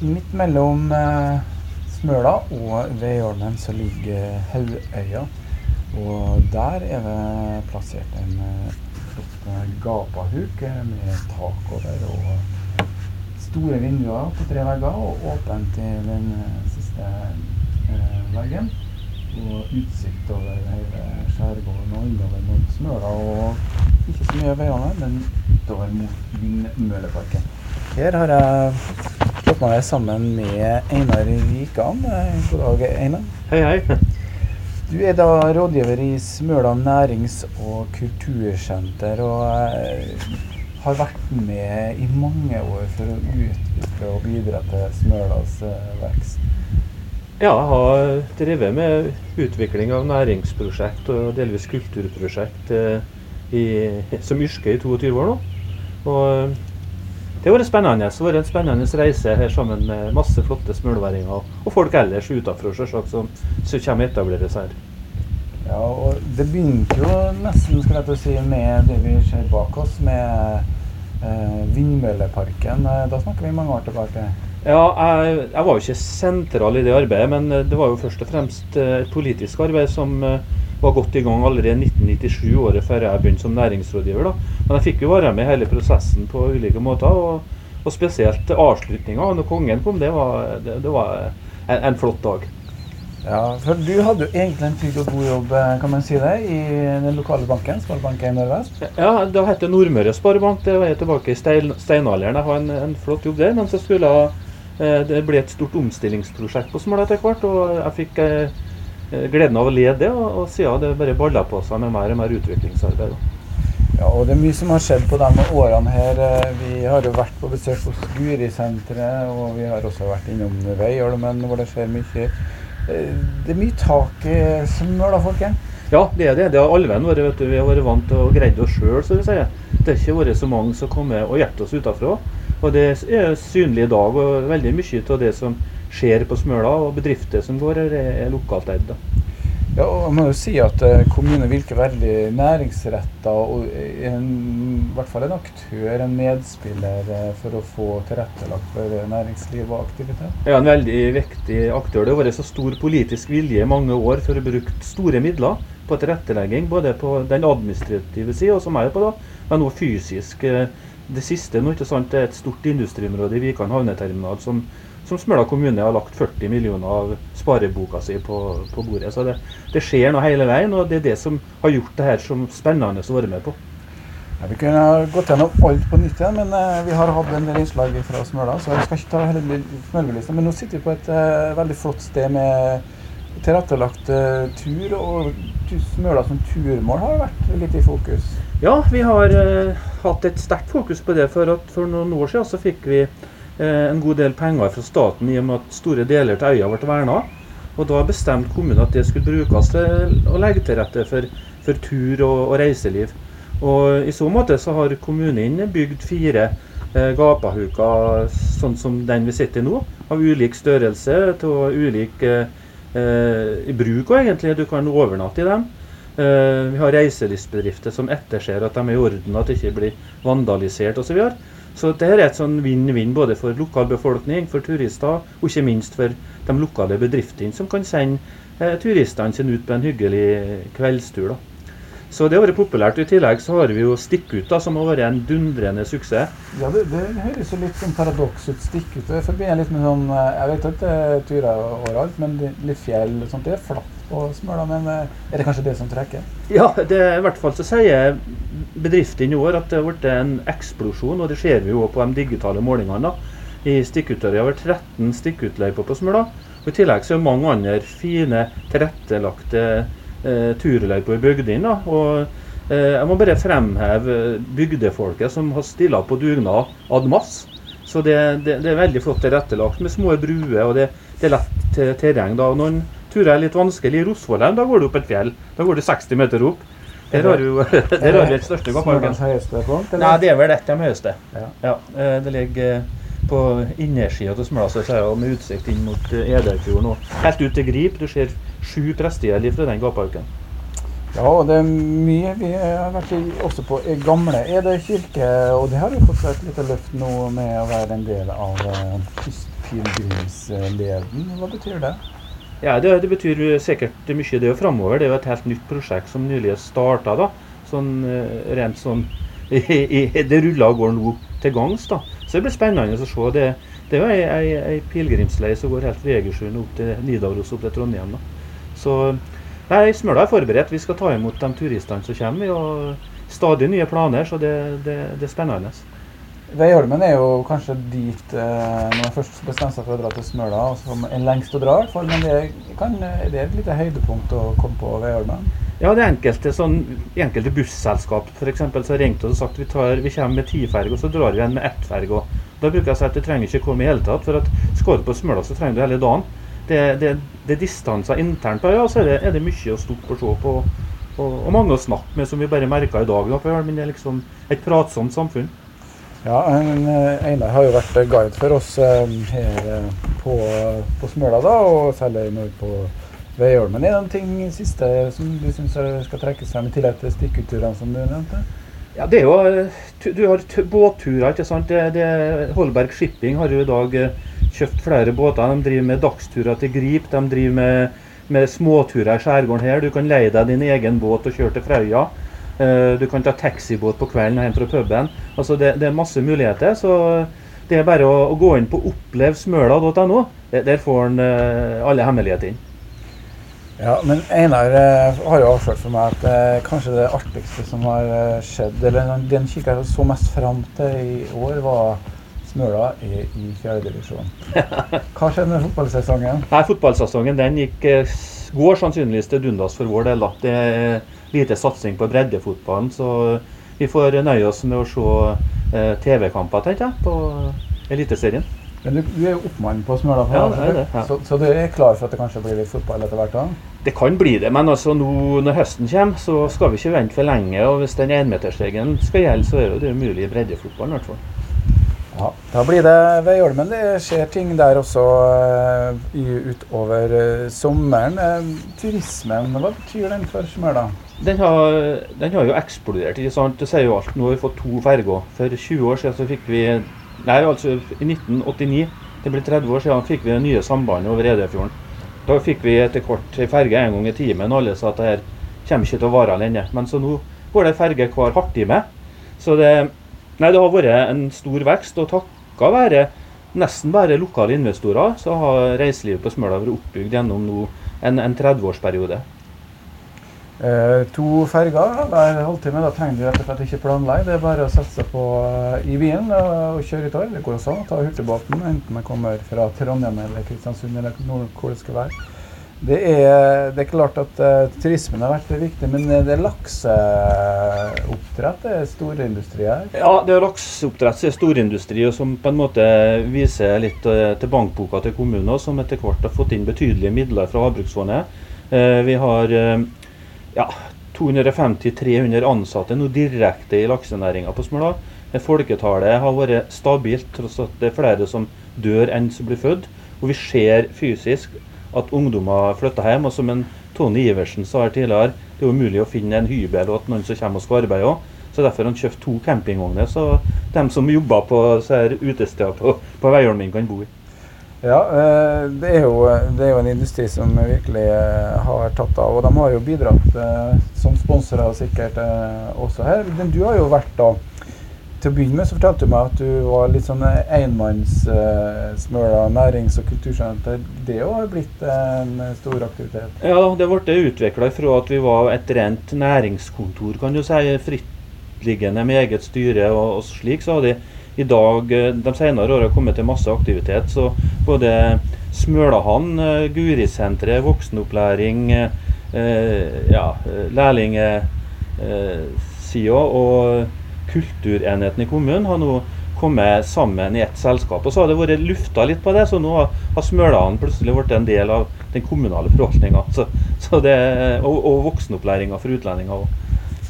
Midt mellom eh, Smøla og Veiholmen så ligger Haugøya. Og der er det plassert en eh, flott eh, gapahuk med tak over og store vinduer på tre vegger, og åpent til den siste veggen. Og utsikt over hele skjærgården og innover mot Smøla. Og ikke så mye veiene, men utover mot Vindmølleparken. Her har jeg slått meg sammen med Einar Rikan. God dag, Einar. Hei, hei. Du er da rådgiver i Smøla nærings- og kultursenter, og har vært med i mange år for å utvikle og bidra til Smølas eh, vekst. Ja, jeg har drevet med utvikling av næringsprosjekt og delvis kulturprosjekt eh, i, som yrke i 22 år nå. Og det har vært spennende. Det har vært en spennende reise her sammen med masse flotte smølværinger og folk ellers utenfor selvsagt, som, som kommer og etablerer seg her. Ja, og det begynte jo nesten skal jeg si, med det vi ser bak oss, med eh, Vindmølleparken. Eh, Da snakker vi mange år tilbake. Ja, jeg, jeg var jo ikke sentral i det arbeidet, men eh, det var jo først og fremst eh, et politisk arbeid som eh, var godt i gang allerede 1997, året før jeg begynte som næringsrådgiver. da. Men jeg fikk jo være med i hele prosessen på ulike måter, og, og spesielt avslutninga. Når kongen kom, det var, det, det var en, en flott dag. Ja, for du hadde jo egentlig en trygg og god jobb, eh, kan man si det, i den lokale banken, Sparebanken Nordvest. Ja, Det het Nordmøre Sparebank. Det var jeg tilbake i stein, steinalderen. Jeg har en, en flott jobb der. Men så skulle jeg, eh, det ble et stort omstillingsprosjekt på Smål etter hvert. Og jeg fikk eh, gleden av å lede det, og, og siden det bare balla på seg med mer og mer utviklingsarbeid. Ja, og det er mye som har skjedd på de årene her. Eh, Vi har jo vært på besøk hos Guri-senteret, og vi har også vært innom Veiholmen, hvor det skjer mye. Eh, Det er mye tak i da, folket. Ja, det er det. Det har allvenn vært. vet du. Vi har vært vant til å greie oss sjøl, så vi sier. Det har ikke vært så mange som kommer og hjelper oss utafra. Og det er synlig i dag, og veldig mye av det som skjer på Smøla, og bedrifter som går her, er lokalt eid. Ja, og jeg må jo si at eh, kommunen virker veldig næringsretta og er en, i hvert fall en aktør, en medspiller, eh, for å få tilrettelagt for eh, næringsliv og aktivitet. Er en veldig viktig aktør. Det har vært så stor politisk vilje i mange år for å bruke store midler på tilrettelegging, både på den administrative sida, som jeg er på, da, men også fysisk. Eh, Det siste nå, ikke sant, er et stort industriområde i Vikan havneterminal som, som Smøla kommune har lagt 40 millioner av spareboka si på, på bordet. Så det, det skjer noe hele veien, og det er det som har gjort det her som spennende å være med på. Ja, vi kunne ha gått gjennom alt på nytt igjen, men eh, vi har hatt en del innslag fra Smøla, så jeg skal ikke ta hele Smølvelista. Men nå sitter vi på et eh, veldig flott sted med tilrettelagt eh, tur, og Smøla som turmål har vært litt i fokus. Ja, vi har hatt et sterkt fokus på det. For, at for noen år siden så fikk vi en god del penger fra staten i og med at store deler til øya ble verna. Og da bestemte kommunen at det skulle brukes til å legge til rette for, for tur og, og reiseliv. Og i så måte så har kommunen bygd fire eh, gapahuker sånn som den vi sitter i nå. Av ulik størrelse, til ulik eh, eh, bruk òg, egentlig. Du kan overnatte i dem. Eh, vi har reiselivsbedrifter som etterser at de er i orden, at det ikke blir vandalisert osv. Så, videre. så dette er et sånn vinn-vinn både for lokalbefolkning, for turister, og ikke minst for de lokale bedriftene som kan sende eh, turistene sine ut på en hyggelig kveldstur. da. Så det har vært populært. I tillegg så har vi jo Stikkut, da, som har vært en dundrende suksess. Ja, det, det høres jo litt som paradoks ut. Stikk ut. Det forbinder litt med sånn eh, Jeg vet at det er turer overalt, men litt fjell og sånt. Det er flatt på Smøla, men eh, er det kanskje det som trekker? Ja, det er i hvert fall så sier bedriften i år at det har blitt en eksplosjon, og det ser vi jo på de digitale målingene. da. I Stikkutøya har vi vært 13 stikkutløyper på Smøla. Og I tillegg så er det mange andre fine, tilrettelagte eh, turløypa i bygdene. Og eh, jeg må bare fremheve bygdefolket som har stilla på dugnad ad mass. Så det, det, det er veldig flott tilrettelagt med små bruer, og det, det er lett terreng. da. Noen turer er litt vanskelig. I Rosvollheim da går du opp et fjell. Da går du 60 meter opp. Der har du der har et største punkt? Nei, det er vel ett av de høyeste. Ja. Ja, eh, det ligger eh, på innersida av Smøla, med utsikt inn mot eh, Ederfjorden. og Helt ut til Grip. Du ser sju prestegjeld fra den gapauken. Ja, og det er mye vi har vært også på i gamle Ede kirke, og det har jo fått seg et lite løft nå med å være en del av Kystpilegrimsleden. Hva betyr det? Ja, det, det betyr sikkert mye det framover. Det er jo et helt nytt prosjekt som nylig er starta. Sånn eh, rent sånn Det ruller og går nå til gangs. da. Så det blir spennende å se. Det, det er jo ei, ei, ei pilegrimslei som går helt fra Egersund opp til Nidaros opp til Trondheim. da. Så nei, Smøla er forberedt. Vi skal ta imot de turistene som kommer. og Stadig nye planer, så det, det, det er spennende. Veiholmen er jo kanskje dit eh, når man først bestemmer seg for å dra til Smøla, som er lengst å dra. For, Men det, kan, det er et lite høydepunkt å komme på Veiholmen? Ja, det er enkelte, sånn, enkelte busselskap eksempel, som har ringt oss og sagt vi, tar, vi kommer med ti ferger, og så drar vi igjen med ett ferge. Da bruker jeg å si at du trenger ikke komme i hele tatt, for at skal du på Smøla, så trenger du hele dagen. Det, det, det er distanser internt på ja, så er det, er det mye å stort og se på. Og, og mange å snakke med, som vi bare merka i dag. Da, Men det er liksom et pratsomt samfunn. Ja, eh, Einar har jo vært guide for oss eh, her eh, på, på Smøla, da, og særlig nå på Veiholmen. Er det noen ting siste som du syns skal trekkes frem, i tillegg til stikkutturene som du nevnte? Ja, det er jo, Du har båtturer. ikke sant? Det, det, Holberg Shipping har jo i dag kjøpt flere båter. De driver med dagsturer til Grip. De driver med, med småturer i skjærgården her. Du kan leie deg din egen båt og kjøre til Frøya. Eh, du kan ta taxibåt på kvelden hjem fra puben. Altså det, det, er masse muligheter. Så det er bare å, å gå inn på opplevsmøla.no. Der får en uh, alle hemmeligheter inn. Ja, men Einar uh, har jo avslørt for meg at uh, kanskje det artigste som har skjedd, eller den kikker så mest fram til i år, var Smøla i, i fjerdedivisjon. Hva skjedde med fotballsesongen? Nei, Fotballsesongen den gikk, går sannsynligvis til dundas for vår del. da. Det er lite satsing på breddefotballen. Så vi får nøye oss med å se eh, TV-kamper tenker jeg, på Eliteserien. Men du, du, er jo oppmann på Smøla, ja, det er det, ja. så, så, du er klar for at det kanskje blir litt fotball etter hvert? da? Det kan bli det, men altså nå når høsten kommer, så skal vi ikke vente for lenge. og Hvis den énmetersregelen skal gjelde, så er det umulig i breddefotballen i hvert fall. Ja, Da blir det Veiholmen. Det skjer ting der også uh, utover uh, sommeren. Uh, turismen, hva betyr den for Smøla? Den har, den har, jo eksplodert. ikke sant? Det sier jo alt. Nå har vi fått to ferger. For 20 år siden så fikk vi Nei, altså i 1989, det blir 30 år siden, fikk vi det nye sambandet over Edøyfjorden. Da fikk vi etter hvert ferge en gang i timen. Alle sa at det her kommer ikke til å vare lenge. Men så nå går det ferge hver halvtime. Så det Nei, det har vært en stor vekst. Og takka være nesten bare lokale investorer, så har reiselivet på Smøla vært oppbygd gjennom en, en 30-årsperiode. Eh, to ferger hver halvtime. Da trenger du rett og slett ikke planlegge. Det er bare å sette seg på uh, i bilen og, kjøre i utover. Det går også an å ta hurtigbåten, enten man kommer fra Trondheim eller Kristiansund eller hvor det skal være. Det er, det er, klart at uh, turismen har vært viktig, men det er lakseoppdrett det er storindustri her? Ja, det er lakseoppdrett som er storindustri, og som på en måte viser litt uh, til bankboka til kommunen, som etter hvert har fått inn betydelige midler fra Havbruksfondet. Uh, vi har ja, 250-300 ansatte nå direkte i laksenæringa på Smøla. Folketallet har vært stabilt, tross at det er flere som dør enn som blir født. Og vi ser fysisk at ungdommer flytter hjem. Og som en Tony Iversen sa her tidligere, det er umulig å finne en hybel og at noen som kommer og skal arbeide òg. Så derfor har han kjøpt to campingvogner, så de som jobber på utesteder på, på Veiholmen, kan bo i. Ja, eh, det er, jo, det er, jo, en industri som virkelig eh, har tatt av. Og de har jo bidratt eh, som sponsorer sikkert også her. Men du har jo vært da til å begynne med så fortalte du meg at du var litt sånn enmannssmøla uh, nærings- og kultursenter. Det har blitt en stor aktivitet? Ja, det ble utvikla fra at vi var et rent næringskontor, kan du si. Frittliggende med eget styre og, og slik. Så har de i dag eh, de senere åra kommet til masse aktivitet. Så både Smølahand, uh, Gurisenteret, voksenopplæring, eh, ja, lærlingsida og kulturenheten i kommunen har nå kommet sammen i ett selskap. Og så har det vært lufta litt på det, så nå har Smølan plutselig blitt en del av den kommunale forvaltninga. Og, og voksenopplæringa for utlendinger òg.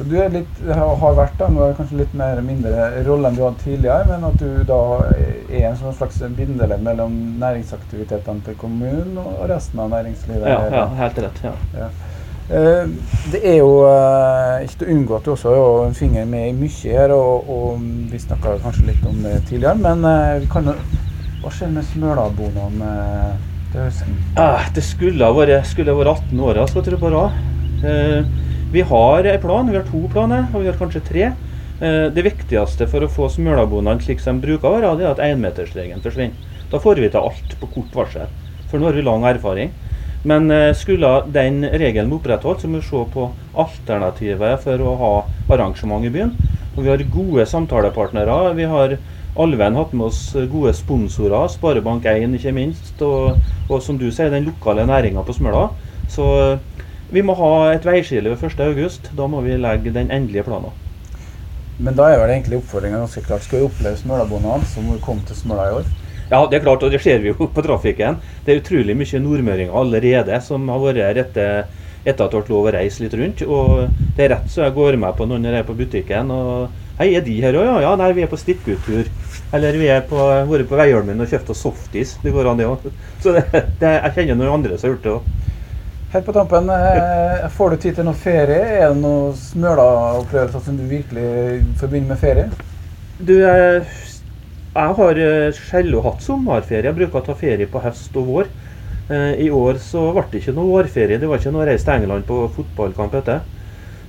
Så du litt, har vært da, nå er det kanskje litt mer mindre rolle enn du hadde tidligere, men at du da er en sånn slags bindeledd mellom næringsaktivitetene til kommunen og resten av næringslivet? Ja, ja helt rett. ja. ja. Eh, det er jo eh, ikke til å unngå at du også har en finger med i mye her, og, og vi snakka kanskje litt om det tidligere, men eh, kan Hva skjer med Smølabonaene eh, til høsten? Det skulle ha vært, skulle ha vært 18 år, skal jeg tro på rad. Vi har en plan, vi har to planer, og vi har kanskje tre. Det viktigste for å få Smølabonene slik som de bruker å være, er at énmetersregelen forsvinner. Da får vi til alt på kort varsel. For nå har vi lang erfaring. Men eh, skulle den regelen opprettholdt, så må vi se på alternativet for å ha arrangement i byen. Og vi har gode samtalepartnere. Vi har Alven hatt med oss gode sponsorer, Sparebank1 ikke minst, og, og som du sier, den lokale næringa på Smøla. Så eh, vi må ha et veiskille ved 1.8. Da må vi legge den endelige planen. Men da er vel egentlig oppfordringa ganske klart. Skal vi oppleve Smølabonene, så må vi komme til Smøla i år. Ja, det er klart, og det ser vi jo på trafikken. Det er utrolig mye nordmøringer allerede som har vært rette etter at det ble lov å reise litt rundt. Og det er rett så jeg går med på noen når jeg er på butikken. og Hei, er de her òg? Ja, ja, nei, vi er på stikkuttur. Eller vi på, vært på Veiholmen og kjøpt oss softis. Det går an, det òg. Så det, det, jeg kjenner noen andre som har gjort det òg. Helt på tampen, eh, får du tid til noe ferie? Er det noen Smøla-opplevelser som du virkelig forbinder med ferie? Du, jeg jeg har eh, sjelden hatt sommerferie. Jeg bruker å ta ferie på høst og vår. Eh, I år så ble det ikke noe vårferie. Det var ikke noe reise til England på fotballkamp etter.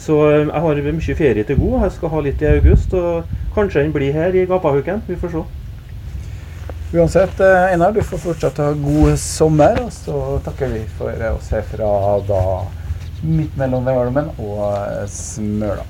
Så eh, jeg har mye ferie til god. Jeg skal ha litt i august. Og kanskje den blir her i Gapahuken. Vi får se. Uansett, Einar, du får fortsatt ha god sommer. Og så takker vi for oss her fra da midt mellom Veiholmen og Smøla.